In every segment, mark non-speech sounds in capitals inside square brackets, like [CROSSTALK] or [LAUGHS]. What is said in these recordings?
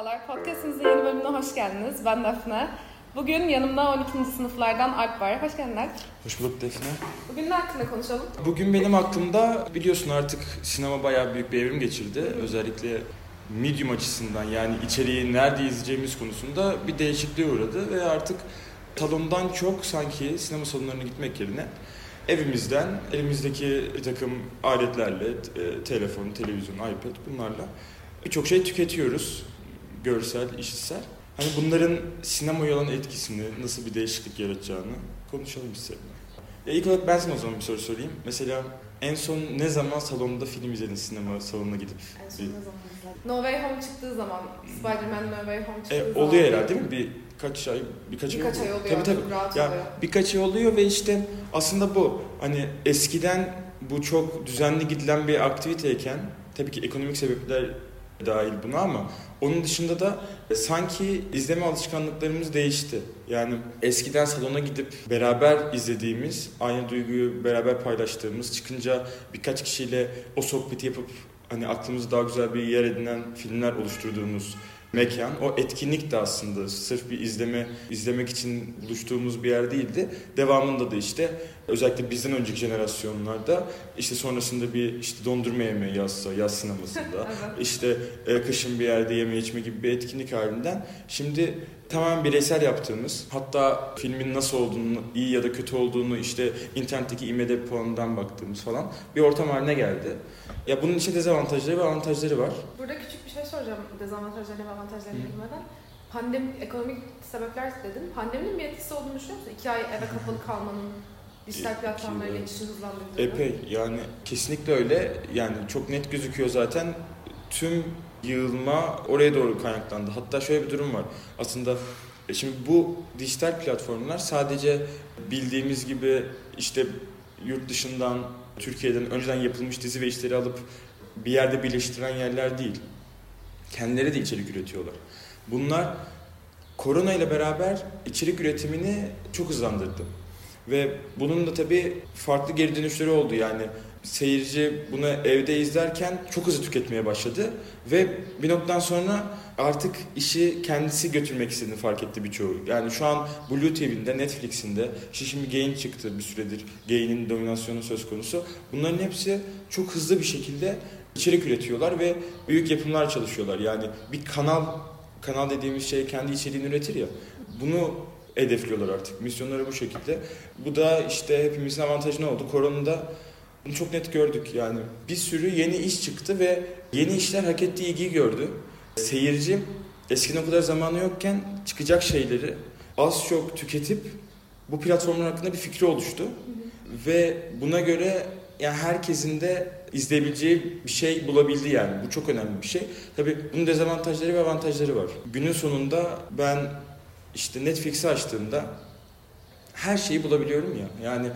Merhabalar, podcastimizin yeni bölümüne hoş geldiniz. Ben Defne. Bugün yanımda 12. sınıflardan Alp var. Hoş geldin Alp. Hoş bulduk Defne. Bugün ne hakkında konuşalım? Bugün benim aklımda biliyorsun artık sinema bayağı büyük bir evrim geçirdi. Özellikle medium açısından yani içeriği nerede izleyeceğimiz konusunda bir değişikliğe uğradı ve artık salondan çok sanki sinema salonlarına gitmek yerine evimizden elimizdeki bir takım aletlerle, e, telefon, televizyon, iPad bunlarla birçok şey tüketiyoruz. Görsel, işitsel. Hani bunların sinemaya olan etkisini, nasıl bir değişiklik yaratacağını konuşalım istedim. Ya ilk olarak ben sana o zaman bir soru sorayım. Mesela en son ne zaman salonda film izledin sinema salonuna gidip? En son ne zaman izledin? No Way Home çıktığı zaman, Spider-Man No Way Home çıktığı E, zaman. oluyor herhalde değil mi? Bir kaç ay, birkaç, Birkaç ay oluyor. Tabii tabii. Rahat Ya oluyor. birkaç ay oluyor ve işte aslında bu hani eskiden bu çok düzenli gidilen bir aktiviteyken tabii ki ekonomik sebepler dahil buna ama onun dışında da e, sanki izleme alışkanlıklarımız değişti. Yani eskiden salona gidip beraber izlediğimiz, aynı duyguyu beraber paylaştığımız, çıkınca birkaç kişiyle o sohbeti yapıp hani aklımızda daha güzel bir yer edinen filmler oluşturduğumuz mekan. O etkinlik de aslında sırf bir izleme izlemek için buluştuğumuz bir yer değildi. Devamında da işte özellikle bizden önceki jenerasyonlarda işte sonrasında bir işte dondurma yemeği yazsa yaz sinemasında [LAUGHS] Evet. işte e, kışın bir yerde yeme içme gibi bir etkinlik halinden şimdi tamamen bireysel yaptığımız hatta filmin nasıl olduğunu iyi ya da kötü olduğunu işte internetteki IMDb puanından baktığımız falan bir ortam haline geldi. Ya bunun için dezavantajları ve avantajları var. Burada küçük bir soracağım dezavantajlarını ve avantajlarını bilmeden. Pandemi, ekonomik sebepler dedin. Pandeminin bir etkisi olduğunu düşünüyor musun? İki ay eve kapalı [LAUGHS] kalmanın, dijital yıl. geçişin hızlandırdığını. Epey yani kesinlikle öyle. Yani çok net gözüküyor zaten. Tüm yığılma oraya doğru kaynaklandı. Hatta şöyle bir durum var. Aslında e, şimdi bu dijital platformlar sadece bildiğimiz gibi işte yurt dışından, Türkiye'den önceden yapılmış dizi ve işleri alıp bir yerde birleştiren yerler değil. Kendileri de içerik üretiyorlar. Bunlar korona ile beraber içerik üretimini çok hızlandırdı. Ve bunun da tabii farklı geri dönüşleri oldu yani. Seyirci bunu evde izlerken çok hızlı tüketmeye başladı ve bir noktadan sonra artık işi kendisi götürmek istediğini fark etti birçoğu. Yani şu an Blue TV'nde, Netflix'inde, işte şimdi Gain çıktı bir süredir. Gain'in dominasyonu söz konusu. Bunların hepsi çok hızlı bir şekilde içerik üretiyorlar ve büyük yapımlar çalışıyorlar. Yani bir kanal, kanal dediğimiz şey kendi içeriğini üretir ya. Bunu hedefliyorlar artık. Misyonları bu şekilde. Bu da işte hepimizin avantajı ne oldu? Koronada bunu çok net gördük yani. Bir sürü yeni iş çıktı ve yeni işler hak ettiği ilgiyi gördü. Seyirci eskiden o kadar zamanı yokken çıkacak şeyleri az çok tüketip bu platformlar hakkında bir fikri oluştu. Ve buna göre yani herkesin de izleyebileceği bir şey bulabildi yani. Bu çok önemli bir şey. Tabii bunun dezavantajları ve avantajları var. Günün sonunda ben işte Netflix'i açtığımda her şeyi bulabiliyorum ya. Yani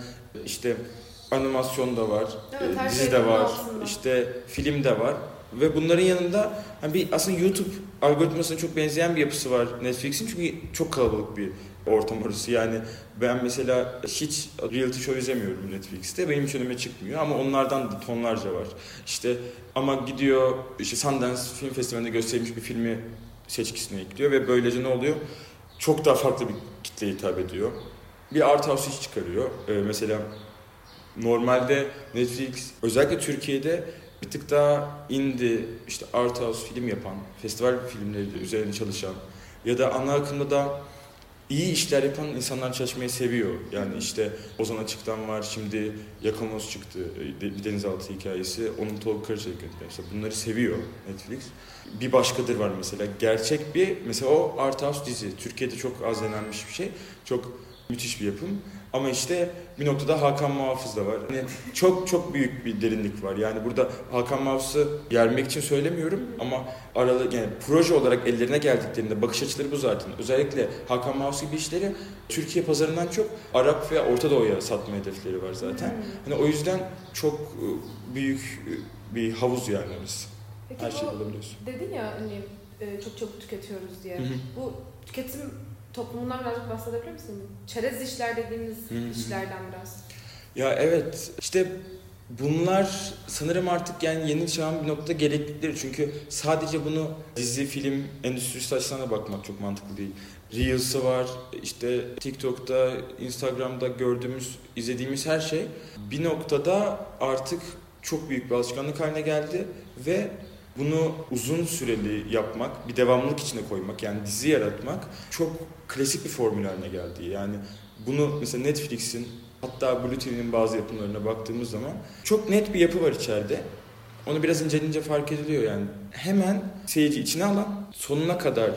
işte animasyon da var, Evet, e, dizi şey de var, altında. işte film de var. Ve bunların yanında hani bir aslında YouTube algoritmasına çok benzeyen bir yapısı var Netflix'in çünkü çok kalabalık bir ortam orası. Yani ben mesela hiç reality show izlemiyorum Netflix'te. Benim hiç önüme çıkmıyor ama onlardan da tonlarca var. İşte ama gidiyor işte Sundance Film Festivali'nde gösterilmiş bir filmi seçkisine ekliyor ve böylece ne oluyor? Çok daha farklı bir kitleye hitap ediyor. Bir art house iş çıkarıyor. Ee, mesela normalde Netflix özellikle Türkiye'de bir tık daha indie işte art house film yapan, festival filmleri üzerine çalışan ya da ana akımda da iyi işler yapan insanlar çalışmayı seviyor. Yani işte Ozan Açık'tan var, şimdi Yakamoz çıktı, e, bir denizaltı hikayesi. Onun Tolga Karaçelik yönetmeni. Mesela bunları seviyor Netflix. Bir başkadır var mesela. Gerçek bir, mesela o art house dizi. Türkiye'de çok az denenmiş bir şey. Çok müthiş bir yapım. Ama işte bir noktada Hakan Muhafız da var. Yani çok çok büyük bir derinlik var. Yani burada Hakan Muhafız'ı yermek için söylemiyorum ama aralı yani proje olarak ellerine geldiklerinde bakış açıları bu zaten. Özellikle Hakan Muhafız gibi işleri Türkiye pazarından çok Arap ve Orta Doğu'ya satma hedefleri var zaten. Hmm. Hani o yüzden çok e, büyük e, bir havuz yani orası. Peki Her şeyi bu bulabiliyorsun. dedin ya hani e, çok çabuk tüketiyoruz diye. Hı hı. Bu tüketim toplumundan birazcık bahsedebilir misin? Çerez işler dediğimiz Hı hı. işlerden biraz. Ya evet işte Bunlar sanırım artık yani yeni çağın bir noktada gereklilikleri. Çünkü sadece bunu dizi, film endüstrisi açısından da bakmak çok mantıklı değil. Reels'ı var, işte TikTok'ta, Instagram'da gördüğümüz, izlediğimiz her şey bir noktada artık çok büyük bir alışkanlık haline geldi ve bunu uzun süreli yapmak, bir devamlılık içine koymak yani dizi yaratmak çok klasik bir formül haline geldi. Yani bunu mesela Netflix'in hatta Blue TV'nin bazı yapımlarına baktığımız zaman çok net bir yapı var içeride. Onu biraz inceleyince fark ediliyor yani. Hemen seyirci içine alan, sonuna kadar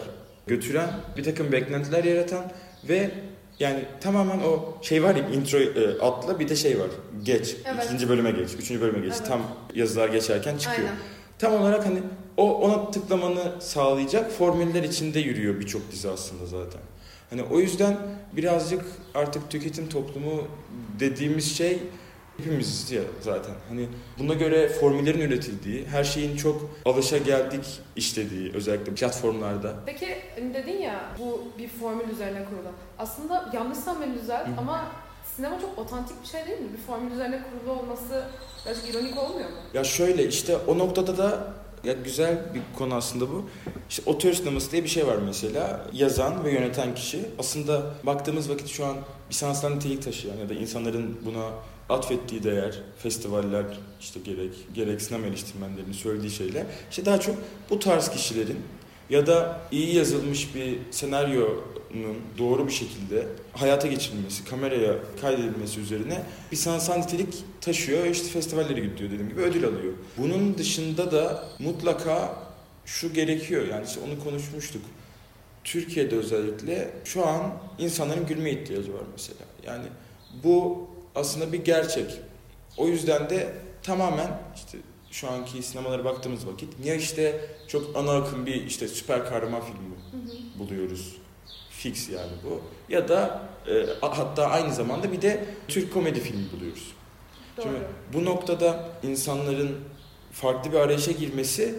götüren, bir takım beklentiler yaratan ve yani tamamen o şey var ya intro e, atla bir de şey var. Geç. Evet. ikinci bölüme geç. Üçüncü bölüme geç. Evet. Tam yazılar geçerken çıkıyor. Aynen. Tam olarak hani o ona tıklamanı sağlayacak formüller içinde yürüyor birçok dizi aslında zaten. Hani o yüzden birazcık artık tüketim toplumu dediğimiz şey hepimiz ya zaten. Hani buna göre formüllerin üretildiği, her şeyin çok alışa geldik işlediği özellikle platformlarda. Peki hani dedin ya bu bir formül üzerine kurulu. Aslında yanlışsam beni düzelt ama sinema çok otantik bir şey değil mi? Bir formül üzerine kurulu olması birazcık ironik olmuyor mu? Ya şöyle işte o noktada da ya güzel bir konu aslında bu. İşte otör sineması diye bir şey var mesela. Yazan ve yöneten kişi. Aslında baktığımız vakit şu an bir sanatsal nitelik taşıyan ya da insanların buna atfettiği değer, festivaller işte gerek gerek sinema eleştirmenlerinin söylediği şeyler. İşte daha çok bu tarz kişilerin ya da iyi yazılmış bir senaryonun doğru bir şekilde hayata geçirilmesi, kameraya kaydedilmesi üzerine bir sanatsal nitelik taşıyor ve işte festivallere gidiyor dediğim gibi ödül alıyor. Bunun dışında da mutlaka şu gerekiyor yani işte onu konuşmuştuk. Türkiye'de özellikle şu an insanların gülme ihtiyacı var mesela. Yani bu aslında bir gerçek. O yüzden de tamamen işte şu anki sinemalara baktığımız vakit ya işte çok ana akım bir işte süper kahraman filmi buluyoruz. Fix yani bu. Ya da e, hatta aynı zamanda bir de Türk komedi filmi buluyoruz. Doğru. Şimdi bu noktada insanların farklı bir arayışa girmesi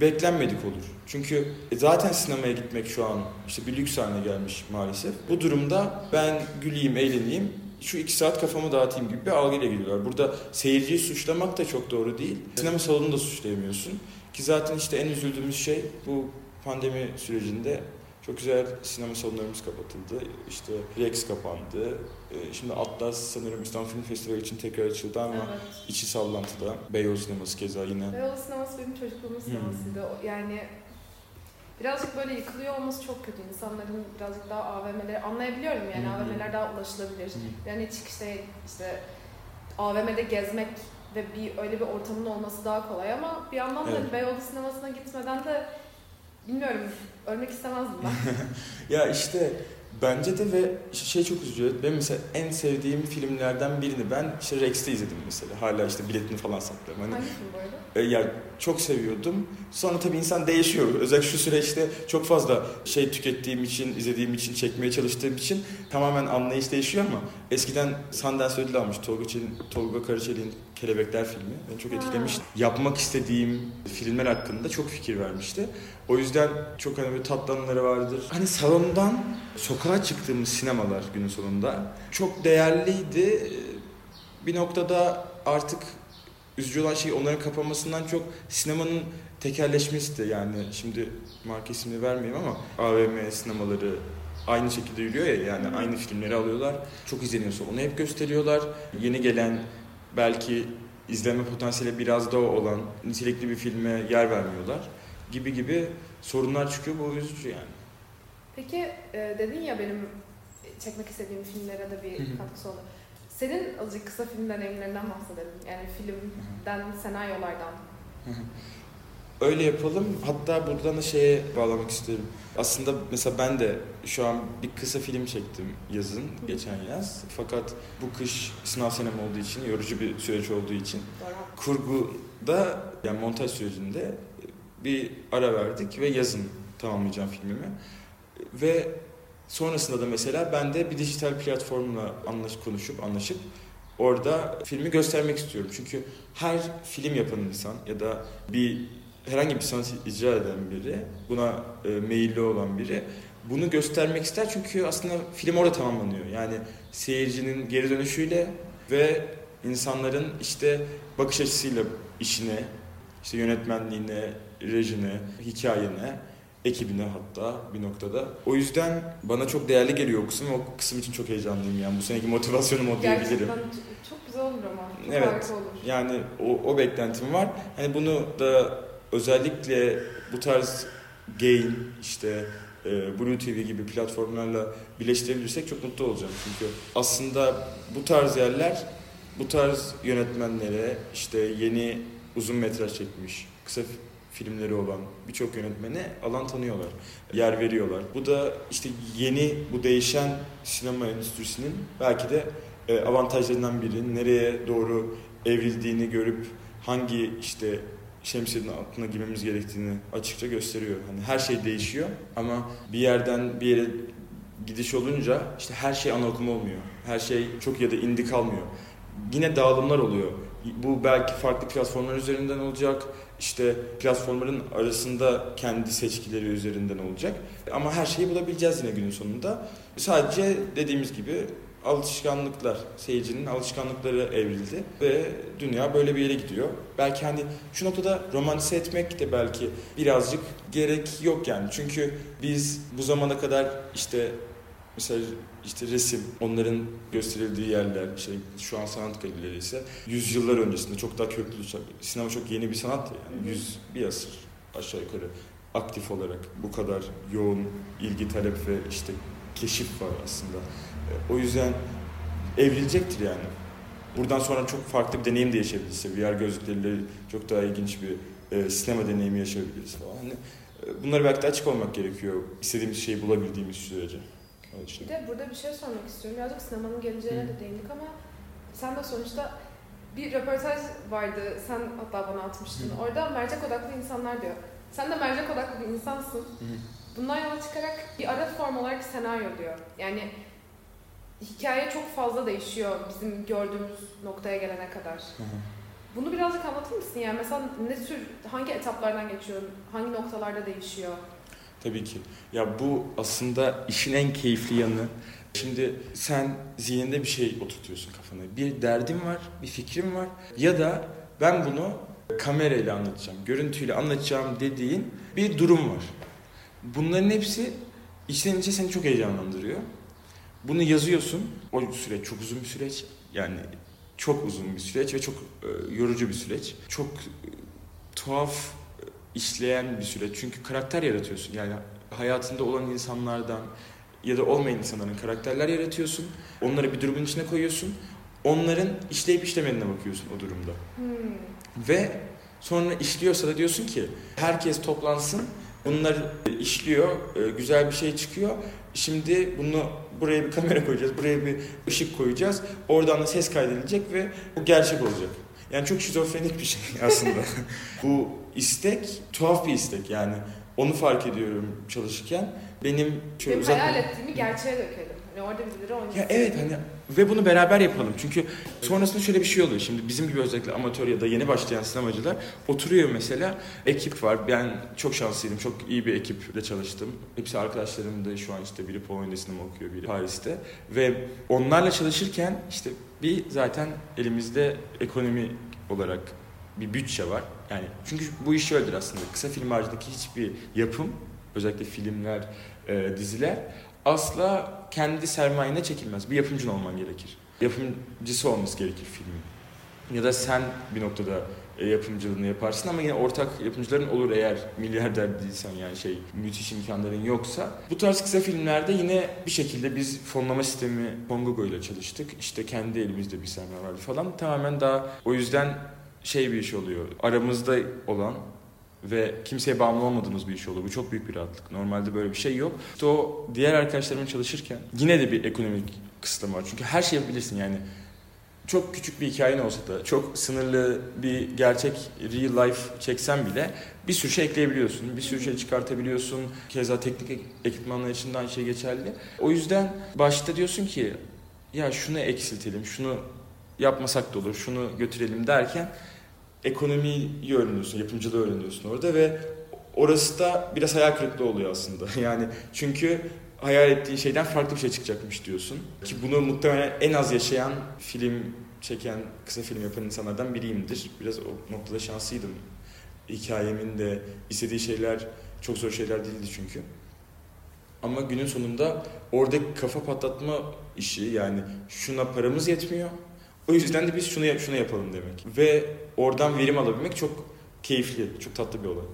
beklenmedik olur. Çünkü e, zaten sinemaya gitmek şu an işte bir lüks haline gelmiş maalesef. Bu durumda ben güleyim, eğleneyim, şu iki saat kafamı dağıtayım gibi bir algıyla geliyorlar. Burada seyirciyi suçlamak da çok doğru değil. Sinema salonunu da suçlayamıyorsun. Ki zaten işte en üzüldüğümüz şey bu pandemi sürecinde çok güzel sinema salonlarımız kapatıldı. İşte Rex kapandı. Ee, Şimdi Atlas sanırım İstanbul Film Festivali için tekrar açıldı ama Evet. içi sallantıda. Beyoğlu sineması keza yine. Beyoğlu sineması benim çocukluğumun sinemasıydı. O- Yani birazcık böyle yıkılıyor olması çok kötü. İnsanların birazcık daha AVM'leri anlayabiliyorum yani hı. AVM'ler daha ulaşılabilir. Hı. Yani çıkışta işte AVM'de gezmek ve bir öyle bir ortamın olması daha kolay ama bir yandan da Evet. hani Beyoğlu sinemasına gitmeden de bilmiyorum ölmek istemezdim ben. [LAUGHS] Ya işte bence de ve şey çok üzücü. Ben mesela en sevdiğim filmlerden birini ben işte Rex'te izledim mesela. Hala işte biletini falan saklıyorum. Hani Hangi film bu arada? E, ya çok seviyordum. Sonra tabii insan değişiyor. Özellikle şu süreçte çok fazla şey tükettiğim için, izlediğim için, çekmeye çalıştığım için tamamen anlayış değişiyor ama eskiden Sundance ödül almış Tolga, Çelik'in, Tolga Karaçelik'in Kelebekler filmi. Beni çok Ha. etkilemişti. Yapmak istediğim filmler hakkında çok fikir vermişti. O yüzden çok hani tatlı anıları vardır. Hani salondan sokağa çıktığımız sinemalar günün sonunda çok değerliydi. Bir noktada artık üzücü olan şey onların kapanmasından çok sinemanın tekerleşmesi de yani şimdi marka ismini vermeyeyim ama AVM sinemaları aynı şekilde yürüyor ya yani aynı filmleri alıyorlar. Çok izleniyorsa onu hep gösteriyorlar. Yeni gelen belki izleme potansiyeli biraz daha olan nitelikli bir filme yer vermiyorlar gibi gibi sorunlar çıkıyor. Bu üzücü yani. Peki e, dedin ya benim çekmek istediğim filmlere de bir katkısı oldu. Senin azıcık kısa film deneyimlerinden bahsedelim. Yani filmden, senaryolardan. Öyle yapalım. Hatta buradan da şeye bağlamak isterim. Aslında mesela ben de şu an bir kısa film çektim yazın, geçen yaz. Fakat bu kış sınav senem olduğu için, yorucu bir süreç olduğu için kurguda yani montaj sürecinde bir ara verdik ve yazın tamamlayacağım filmimi. Ve sonrasında da mesela ben de bir dijital platformla anlaş, konuşup anlaşıp orada filmi göstermek istiyorum. Çünkü her film yapan insan ya da bir herhangi bir sanat icra eden biri, buna e, meyilli olan biri bunu göstermek ister çünkü aslında film orada tamamlanıyor. Yani seyircinin geri dönüşüyle ve insanların işte bakış açısıyla işine, işte yönetmenliğine, rejine, hikayene, ekibine hatta bir noktada. O yüzden bana çok değerli geliyor o kısım. O kısım için çok heyecanlıyım yani. Bu seneki motivasyonum o diyebilirim. Çok güzel olur ama. Çok Evet. olur. Yani o, o beklentim var. Hani bunu da özellikle bu tarz Gain, işte e, Blue TV gibi platformlarla birleştirebilirsek çok mutlu olacağım. Çünkü aslında bu tarz yerler, bu tarz yönetmenlere işte yeni uzun metraj çekmiş, kısa filmleri olan birçok yönetmene alan tanıyorlar, yer veriyorlar. Bu da işte yeni bu değişen sinema endüstrisinin belki de e, avantajlarından biri. Nereye doğru evrildiğini görüp hangi işte şemsiyenin altına girmemiz gerektiğini açıkça gösteriyor. Hani her şey değişiyor ama bir yerden bir yere gidiş olunca işte her şey anaokul olmuyor. Her şey çok ya da indi kalmıyor. Yine dağılımlar oluyor. Bu belki farklı platformlar üzerinden olacak. İşte platformların arasında kendi seçkileri üzerinden olacak. Ama her şeyi bulabileceğiz yine günün sonunda. Sadece dediğimiz gibi alışkanlıklar, seyircinin alışkanlıkları evrildi ve dünya böyle bir yere gidiyor. Belki hani şu noktada romantize etmek de belki birazcık gerek yok yani. Çünkü biz bu zamana kadar işte mesela işte resim, onların gösterildiği yerler, işte şu an sanat galerileri ise yüzyıllar öncesinde çok daha köklü, sinema çok yeni bir sanat ya yani yüz bir asır aşağı yukarı aktif olarak bu kadar yoğun ilgi talep ve işte keşif var aslında. O yüzden evrilecektir yani. Buradan sonra çok farklı bir deneyim de yaşayabiliriz. VR gözlükleriyle çok daha ilginç bir e, sinema deneyimi yaşayabiliriz falan. Hani, e, bunlara belki de açık olmak gerekiyor. İstediğimiz şeyi bulabildiğimiz sürece. Bir de burada bir şey sormak istiyorum. Birazcık sinemanın geleceğine Hı. de değindik ama sen de sonuçta bir röportaj vardı. Sen hatta bana atmıştın. Hı. Orada mercek odaklı insanlar diyor. Sen de mercek odaklı bir insansın. Bundan yola çıkarak bir ara form olarak senaryo diyor. Yani hikaye çok fazla değişiyor bizim gördüğümüz noktaya gelene kadar. Hı hı. Bunu birazcık anlatır mısın? Yani mesela ne tür, hangi etaplardan geçiyor, hangi noktalarda değişiyor? Tabii ki. Ya bu aslında işin en keyifli yanı. Şimdi sen zihninde bir şey oturtuyorsun kafana. Bir derdin var, bir fikrin var. Ya da ben bunu kamerayla anlatacağım, görüntüyle anlatacağım dediğin bir durum var. Bunların hepsi içten içe seni çok heyecanlandırıyor. Bunu yazıyorsun. O süreç çok uzun bir süreç. Yani çok uzun bir süreç ve çok e, yorucu bir süreç. Çok e, tuhaf e, işleyen bir süreç. Çünkü karakter yaratıyorsun. Yani hayatında olan insanlardan ya da olmayan insanların karakterler yaratıyorsun. Onları bir durumun içine koyuyorsun. Onların işleyip işlemediğine bakıyorsun o durumda. Hmm. Ve sonra işliyorsa da diyorsun ki herkes toplansın. Bunlar işliyor, e, güzel bir şey çıkıyor. Şimdi bunu buraya bir kamera koyacağız, buraya bir ışık koyacağız. Oradan da ses kaydedilecek ve bu gerçek olacak. Yani çok şizofrenik bir şey [LAUGHS] aslında. bu istek tuhaf bir istek yani. Onu fark ediyorum çalışırken. Benim şöyle Benim uzak- hayal ettiğimi gerçeğe dökelim. Hani orada birileri oynasın. ya evet hani ve bunu beraber yapalım. Çünkü sonrasında şöyle bir şey oluyor. Şimdi bizim gibi özellikle amatör ya da yeni başlayan sinemacılar oturuyor mesela. Ekip var. Ben çok şanslıydım. Çok iyi bir ekiple çalıştım. Hepsi arkadaşlarım da şu an işte biri Polonya'da sinema okuyor, biri Paris'te. Ve onlarla çalışırken işte bir zaten elimizde ekonomi olarak bir bütçe var. Yani çünkü bu iş şöyledir aslında. Kısa film haricindeki hiçbir yapım, özellikle filmler, e, diziler asla kendi sermayene çekilmez. Bir yapımcın olman gerekir. Yapımcısı olması gerekir filmin. Ya da sen bir noktada e, yapımcılığını yaparsın ama yine ortak yapımcıların olur eğer milyarder değilsen yani şey müthiş imkanların yoksa. Bu tarz kısa filmlerde yine bir şekilde biz fonlama sistemi Fongogo ile çalıştık. İşte kendi elimizde bir sermaye vardı falan. Tamamen daha o yüzden şey bir iş oluyor. Aramızda olan ve kimseye bağımlı olmadığımız bir iş oluyor. Bu çok büyük bir rahatlık. Normalde böyle bir şey yok. İşte o diğer arkadaşlarımla çalışırken yine de bir ekonomik kısıtlama var. Çünkü her şeyi yapabilirsin yani. Çok küçük bir hikayen olsa da, çok sınırlı bir gerçek real life çeksen bile bir sürü şey ekleyebiliyorsun. Bir sürü şey çıkartabiliyorsun. Keza teknik ek- ekipmanlar için de aynı şey geçerli. O yüzden başta diyorsun ki ya şunu eksiltelim, şunu yapmasak da olur, şunu götürelim derken ekonomiyi öğreniyorsun, yapımcılığı öğreniyorsun orada ve orası da biraz hayal kırıklığı oluyor aslında. [LAUGHS] Yani çünkü hayal ettiğin şeyden farklı bir şey çıkacakmış diyorsun. Ki bunu muhtemelen en az yaşayan film çeken, kısa film yapan insanlardan biriyimdir. Biraz o noktada şanslıydım. Hikayemin de istediği şeyler çok zor şeyler değildi çünkü. Ama günün sonunda oradaki kafa patlatma işi yani şuna paramız yetmiyor. O yüzden de biz şunu şunu yapalım demek. Ve oradan verim alabilmek çok keyifli, çok tatlı bir olay.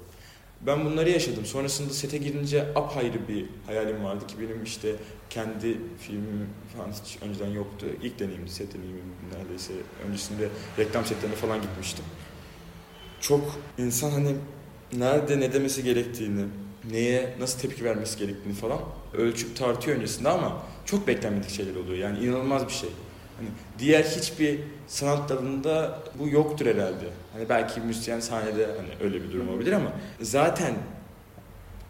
Ben bunları yaşadım. Sonrasında sete girince apayrı bir hayalim vardı ki benim işte kendi filmim falan hiç önceden yoktu. İlk deneyimdi set deneyimim neredeyse. Öncesinde reklam setlerine falan gitmiştim. Çok insan hani nerede ne demesi gerektiğini, neye nasıl tepki vermesi gerektiğini falan ölçüp tartıyor öncesinde ama çok beklenmedik şeyler oluyor. Yani inanılmaz bir şey. Hani diğer hiçbir sanat dalında bu yoktur herhalde. Hani belki müzisyen sahnede hani öyle bir durum olabilir ama zaten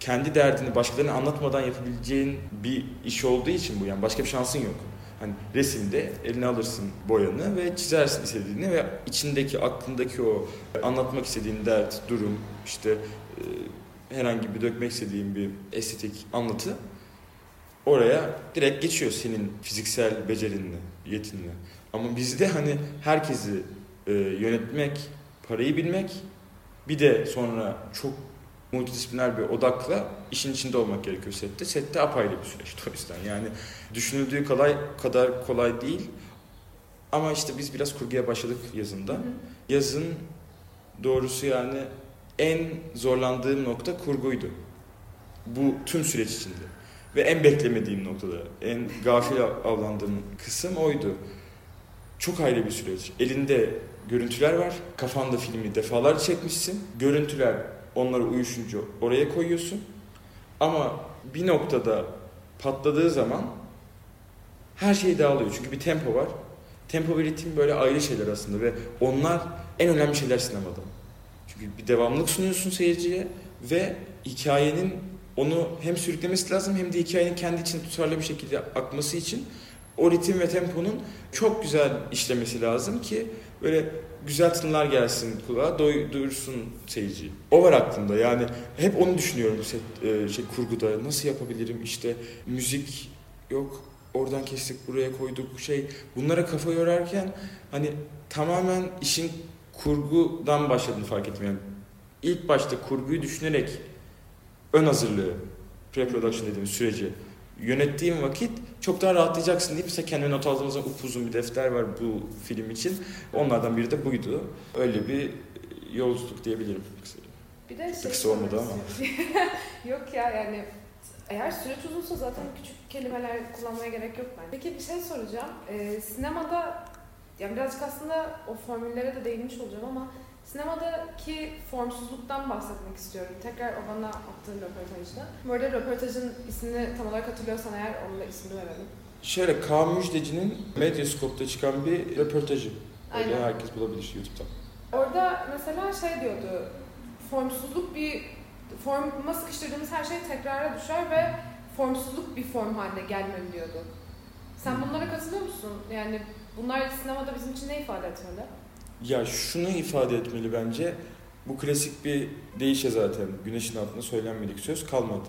kendi derdini başkalarına anlatmadan yapabileceğin bir iş olduğu için bu yani başka bir şansın yok. Hani resimde eline alırsın boyanı ve çizersin istediğini ve içindeki aklındaki o anlatmak istediğin dert, durum, işte herhangi bir dökmek istediğin bir estetik anlatı oraya direkt geçiyor senin fiziksel becerinle, yetinle. Ama bizde hani herkesi e, yönetmek, parayı bilmek bir de sonra çok multidisipliner bir odakla işin içinde olmak gerekiyor sette. Sette apayrı bir süreç [LAUGHS] o yüzden. Yani düşünüldüğü kolay kadar kolay değil. Ama işte biz biraz kurguya başladık yazında. Hı hı. Yazın doğrusu yani en zorlandığım nokta kurguydu. Bu tüm süreç içinde. Ve en beklemediğim noktada, en gafil avlandığım kısım oydu. Çok ayrı bir süreç. Elinde görüntüler var. Kafanda filmi defalarca çekmişsin. Görüntüler onlara uyuşunca oraya koyuyorsun. Ama bir noktada patladığı zaman her şey dağılıyor. Çünkü bir tempo var. Tempo ve ritim böyle ayrı şeyler aslında ve onlar en önemli şeyler sinemada. Çünkü bir devamlılık sunuyorsun seyirciye ve hikayenin onu hem sürüklemesi lazım hem de hikayenin kendi için tutarlı bir şekilde akması için o ritim ve temponun çok güzel işlemesi lazım ki böyle güzel tınılar gelsin kulağa, doyursun seyirciyi. O var aklımda yani hep onu düşünüyorum set, e, şey, kurguda. Nasıl yapabilirim işte müzik yok oradan kestik buraya koyduk şey bunlara kafa yorarken hani tamamen işin kurgudan başladığını fark ettim yani. ilk başta kurguyu düşünerek ön hazırlığı, pre-production dediğimiz süreci yönettiğim vakit çok daha rahatlayacaksın deyip ise kendime not aldığımız upuzun bir defter var bu film için. Onlardan biri de buydu. Öyle bir yolculuk diyebilirim. Bir de şey Kısa olmadı ama. [LAUGHS] yok ya yani eğer süreç uzunsa zaten küçük kelimeler kullanmaya gerek yok bence. Peki bir şey soracağım. Ee, sinemada yani birazcık aslında o formüllere de değinmiş olacağım ama Sinemadaki formsuzluktan bahsetmek istiyorum. Tekrar o bana attığın röportajda. Bu arada röportajın ismini tam olarak hatırlıyorsan eğer onun da ismini verelim. Şöyle Kaan Müjdeci'nin Medyascope'da çıkan bir röportajı. Öyle Aynen. herkes bulabilir YouTube'dan. Orada mesela şey diyordu. Formsuzluk bir forma sıkıştırdığımız her şey tekrara düşer ve formsuzluk bir form haline gelmeli diyordu. Sen bunlara katılıyor musun? Yani bunlar sinemada bizim için ne ifade etmeli? Ya şunu ifade etmeli bence. Bu klasik bir deyişe zaten güneşin altında söylenmedik söz kalmadı.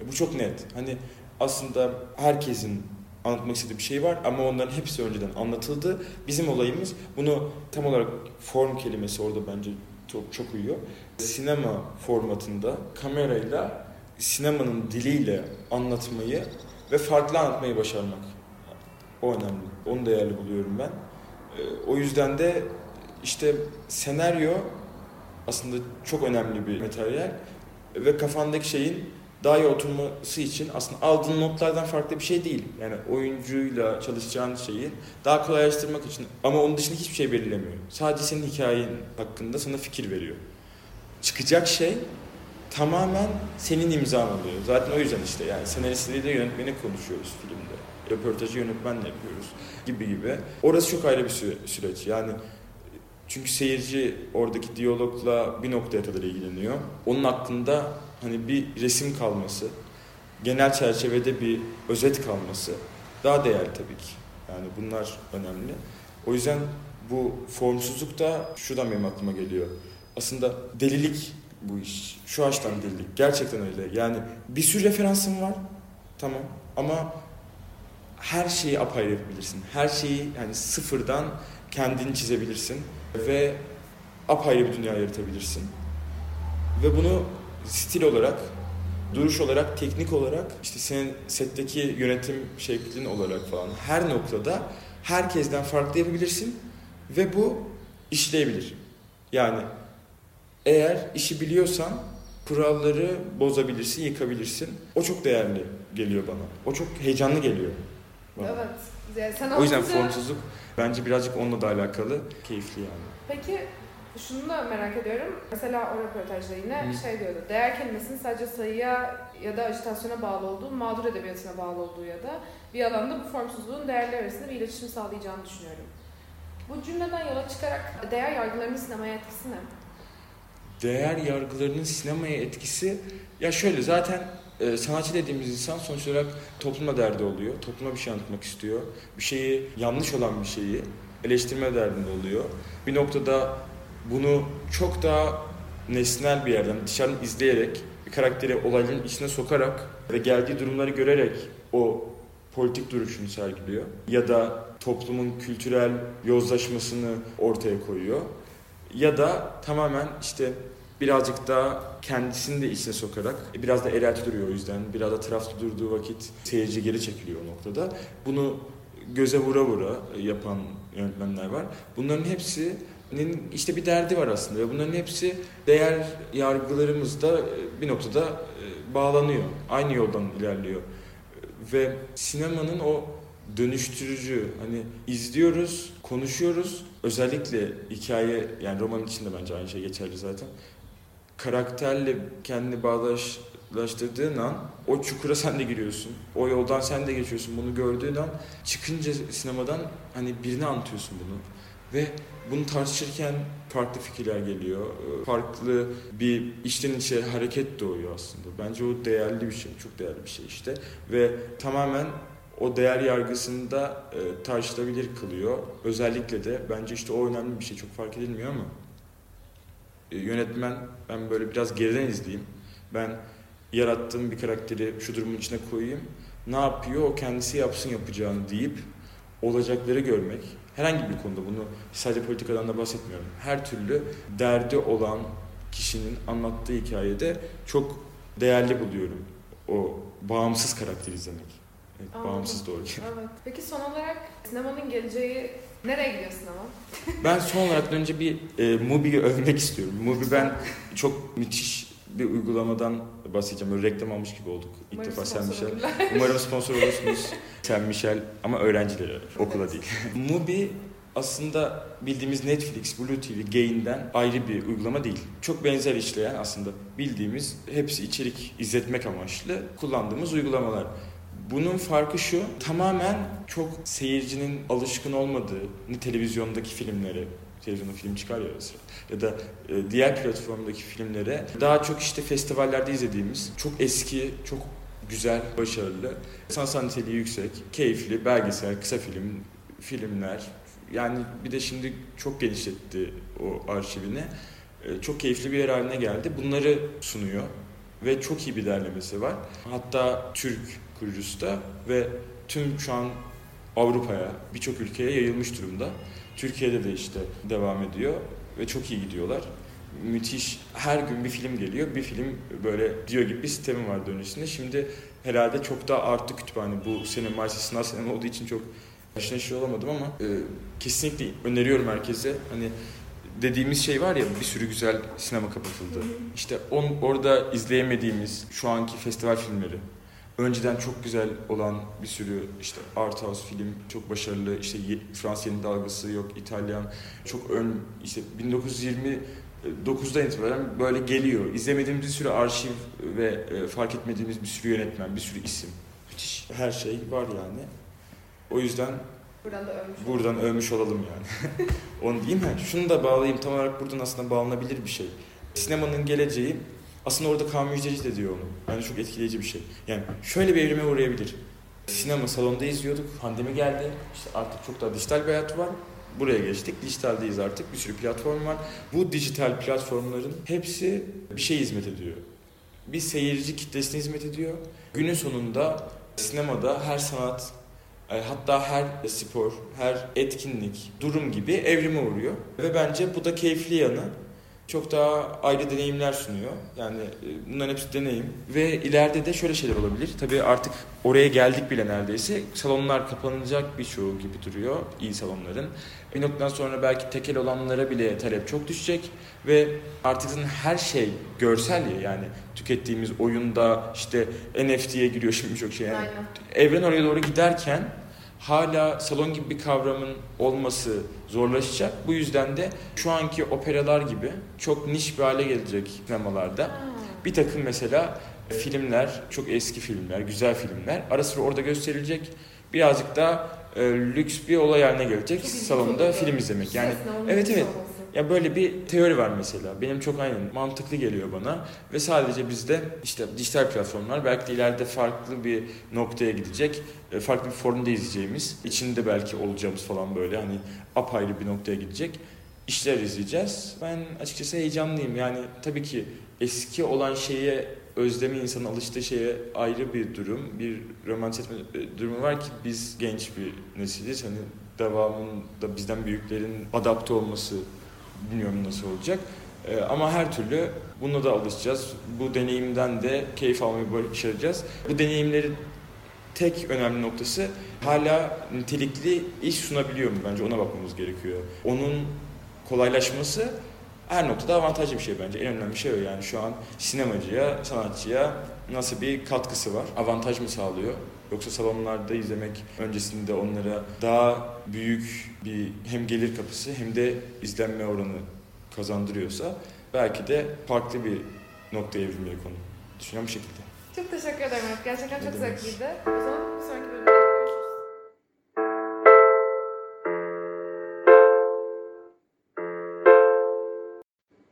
E bu çok net. Hani aslında herkesin anlatmak istediği bir şey var ama onların hepsi önceden anlatıldı. Bizim olayımız bunu tam olarak form kelimesi orada bence çok çok uyuyor. Sinema formatında kamerayla sinemanın diliyle anlatmayı ve farklı anlatmayı başarmak. O önemli. Onu değerli buluyorum ben. E, o yüzden de işte senaryo aslında çok önemli bir materyal ve kafandaki şeyin daha iyi oturması için aslında aldığın notlardan farklı bir şey değil. Yani oyuncuyla çalışacağın şeyi daha kolaylaştırmak için ama onun dışında hiçbir şey belirlemiyor. Sadece senin hikayen hakkında sana fikir veriyor. Çıkacak şey tamamen senin imzan oluyor. Zaten o yüzden işte yani senaristleriyle yönetmeni konuşuyoruz filmde. Röportajı yönetmenle yapıyoruz gibi gibi. Orası çok ayrı bir süreç. Yani çünkü seyirci oradaki diyalogla bir noktaya kadar ilgileniyor. Onun hakkında hani bir resim kalması, genel çerçevede bir özet kalması daha değerli tabii ki. Yani bunlar önemli. O yüzden bu formsuzluk da şuradan benim aklıma geliyor. Aslında delilik bu iş. Şu açıdan delilik. Gerçekten öyle. Yani bir sürü referansım var. Tamam. Ama her şeyi apayrı yapabilirsin. Her şeyi yani sıfırdan kendini çizebilirsin ve apayrı bir dünya yaratabilirsin. Ve bunu stil olarak, duruş olarak, teknik olarak, işte senin setteki yönetim şeklin olarak falan her noktada herkesten farklı yapabilirsin ve bu işleyebilir. Yani eğer işi biliyorsan kuralları bozabilirsin, yıkabilirsin. O çok değerli geliyor bana. O çok heyecanlı geliyor. Bana. Evet. Yani sen O yüzden formsuzluk bence birazcık onunla da alakalı. Keyifli yani. Peki şunu da merak ediyorum. Mesela o röportajda yine Hı. şey diyordu. Değer kelimesinin sadece sayıya ya da ajitasyona bağlı olduğu, mağdur edebiyatına bağlı olduğu ya da bir alanda bu formsuzluğun değerler arasında bir iletişim sağlayacağını düşünüyorum. Bu cümleden yola çıkarak değer yargılarının sinemaya etkisi ne? Değer yargılarının sinemaya etkisi ya şöyle zaten e, sanatçı dediğimiz insan sonuç olarak topluma derdi oluyor. Topluma bir şey anlatmak istiyor. Bir şeyi yanlış olan bir şeyi eleştirme derdinde oluyor. Bir noktada bunu çok daha nesnel bir yerden dışarıdan izleyerek bir karakteri olayların içine sokarak ve geldiği durumları görerek o politik duruşunu sergiliyor. Ya da toplumun kültürel yozlaşmasını ortaya koyuyor. Ya da tamamen işte birazcık daha kendisini de içine sokarak e, biraz da erelti duruyor o yüzden. Biraz da taraflı durduğu vakit seyirci geri çekiliyor o noktada. Bunu göze vura vura yapan yönetmenler var. Bunların hepsinin işte bir derdi var aslında ve bunların hepsi değer yargılarımızda e, bir noktada e, bağlanıyor. Aynı yoldan ilerliyor. Ve sinemanın o dönüştürücü hani izliyoruz, konuşuyoruz. Özellikle hikaye yani romanın içinde bence aynı şey geçerli zaten. Karakterle kendini bağdaşlaştırdığın an o çukura sen de giriyorsun. O yoldan sen de geçiyorsun. Bunu gördüğün an çıkınca sinemadan hani birine anlatıyorsun bunu. Ve bunu tartışırken farklı fikirler geliyor. Ee, Farklı bir içten içe hareket doğuyor aslında. Bence o değerli bir şey. Çok değerli bir şey işte. Ve tamamen o değer yargısını da e, tartışılabilir kılıyor. Özellikle de bence işte o önemli bir şey. Çok fark edilmiyor ama e, yönetmen ben böyle biraz geriden izleyeyim. Ben yarattığım bir karakteri şu durumun içine koyayım. Ne yapıyor? O kendisi yapsın yapacağını deyip olacakları görmek. Herhangi bir konuda bunu sadece politikadan da bahsetmiyorum. Her türlü derdi olan kişinin anlattığı hikayede çok değerli buluyorum. O bağımsız karakter izlemek. Evet, Anladım. bağımsız doğru. Evet. Peki son olarak sinemanın geleceği nereye gidiyor sinema? Ben son olarak önce bir e, Mubi'yi övmek istiyorum. Mubi ben çok müthiş bir uygulamadan bahsedeceğim. Böyle reklam almış gibi olduk ilk Umarım defa Sen Michel. [LAUGHS] Umarım sponsor olursunuz. Sen Michel ama öğrencilere, okula değil. Mubi aslında bildiğimiz Netflix, Blue TV, Gain'den ayrı bir uygulama değil. Çok benzer işleyen aslında bildiğimiz hepsi içerik izletmek amaçlı kullandığımız uygulamalar. Bunun farkı şu, tamamen çok seyircinin alışkın olmadığı televizyondaki filmlere, televizyonda film çıkar ya ya da e, diğer platformdaki filmlere daha çok işte festivallerde izlediğimiz çok eski, çok güzel, başarılı, sanatsal niteliği yüksek, keyifli, belgesel, kısa film, filmler. Yani bir de şimdi çok genişletti o arşivini. E, Çok keyifli bir yer haline geldi. Bunları sunuyor ve çok iyi bir derlemesi var. Hatta Türk kurucusu da ve tüm şu an Avrupa'ya, birçok ülkeye yayılmış durumda. Türkiye'de de işte devam ediyor ve çok iyi gidiyorlar. Müthiş. Her gün bir film geliyor. Bir film böyle diyor gibi bir sistemi vardı öncesinde. Şimdi herhalde çok daha arttı kütüphane. Bu sene maalesef sınav senemi olduğu için çok aşırı neşir olamadım ama e, kesinlikle öneriyorum herkese. Hani dediğimiz şey var ya bir sürü güzel sinema kapatıldı. İşte on, orada izleyemediğimiz şu anki festival filmleri. Önceden çok güzel olan bir sürü işte art house film çok başarılı işte Fransız yeni dalgası yok İtalyan çok ön işte 1929'dan itibaren böyle geliyor. İzlemediğimiz bir sürü arşiv ve e, fark etmediğimiz bir sürü yönetmen, bir sürü isim. Müthiş her şey var yani. O yüzden Buradan da övmüş Buradan övmüş olalım yani. [LAUGHS] Onu diyeyim mi? Şunu da bağlayayım. Tam olarak buradan aslında bağlanabilir bir şey. Sinemanın geleceği aslında orada Kaan Müjdeci de diyor onu. Bence çok etkileyici bir şey. Yani şöyle bir evrime uğrayabilir. Sinema salonda izliyorduk. Pandemi geldi. İşte artık çok daha dijital bir hayat var. Buraya geçtik. Dijitaldeyiz artık. Bir sürü platform var. Bu dijital platformların hepsi bir şey hizmet ediyor. Bir seyirci kitlesine hizmet ediyor. Günün sonunda sinemada her sanat E, hatta her spor, her etkinlik, durum gibi evrime uğruyor. Ve bence bu da keyifli yanı. Çok daha ayrı deneyimler sunuyor. Yani e, bunların hepsi deneyim. Ve ileride de şöyle şeyler olabilir. Tabii artık oraya geldik bile neredeyse. Salonlar kapanacak birçoğu gibi duruyor. iyi salonların. Bir noktadan sonra belki tekel olanlara bile talep çok düşecek. Ve artık her şey görsel ya yani tükettiğimiz oyunda işte NFT'ye giriyor şimdi çok şey. Yani Aynen. evren oraya doğru giderken hala salon gibi bir kavramın olması zorlaşacak. Bu yüzden de şu anki operalar gibi çok niş bir hale gelecek sinemalarda. Bir takım mesela filmler, çok eski filmler, güzel filmler ara sıra orada gösterilecek. Birazcık daha e, lüks bir olay haline gelecek Çok salonda film izlemek. Yani evet, evet. olmasın. Ya böyle bir teori var mesela. Benim çok aynen mantıklı geliyor bana. Ve sadece bizde işte dijital platformlar belki de ileride farklı bir noktaya gidecek. e, Farklı bir formda izleyeceğimiz, içinde belki olacağımız falan böyle hani apayrı bir noktaya gidecek işler izleyeceğiz. Ben açıkçası heyecanlıyım. Yani tabii ki eski olan şeye özlemi insanın alıştığı şeye ayrı bir durum. Bir romantik etme e, durumu var ki biz genç bir nesiliz. Hani devamında bizden büyüklerin adapte olması bilmiyorum nasıl olacak. Ee, ama her türlü buna da alışacağız. Bu deneyimden de keyif almayı başaracağız. Bu deneyimlerin tek önemli noktası hala nitelikli iş sunabiliyor mu? Bence ona bakmamız gerekiyor. Onun kolaylaşması her noktada avantajlı bir şey bence. En önemli şey o yani şu an sinemacıya, sanatçıya nasıl bir katkısı var? Avantaj mı sağlıyor? Yoksa salonlarda izlemek öncesinde onlara daha büyük bir hem gelir kapısı hem de izlenme oranı kazandırıyorsa belki de farklı bir noktaya evrilmeli konu. Düşünüyorum bu şekilde. Çok teşekkür ederim. Gerçekten Ne çok demek. zevkliydi. O zaman sonraki bölümde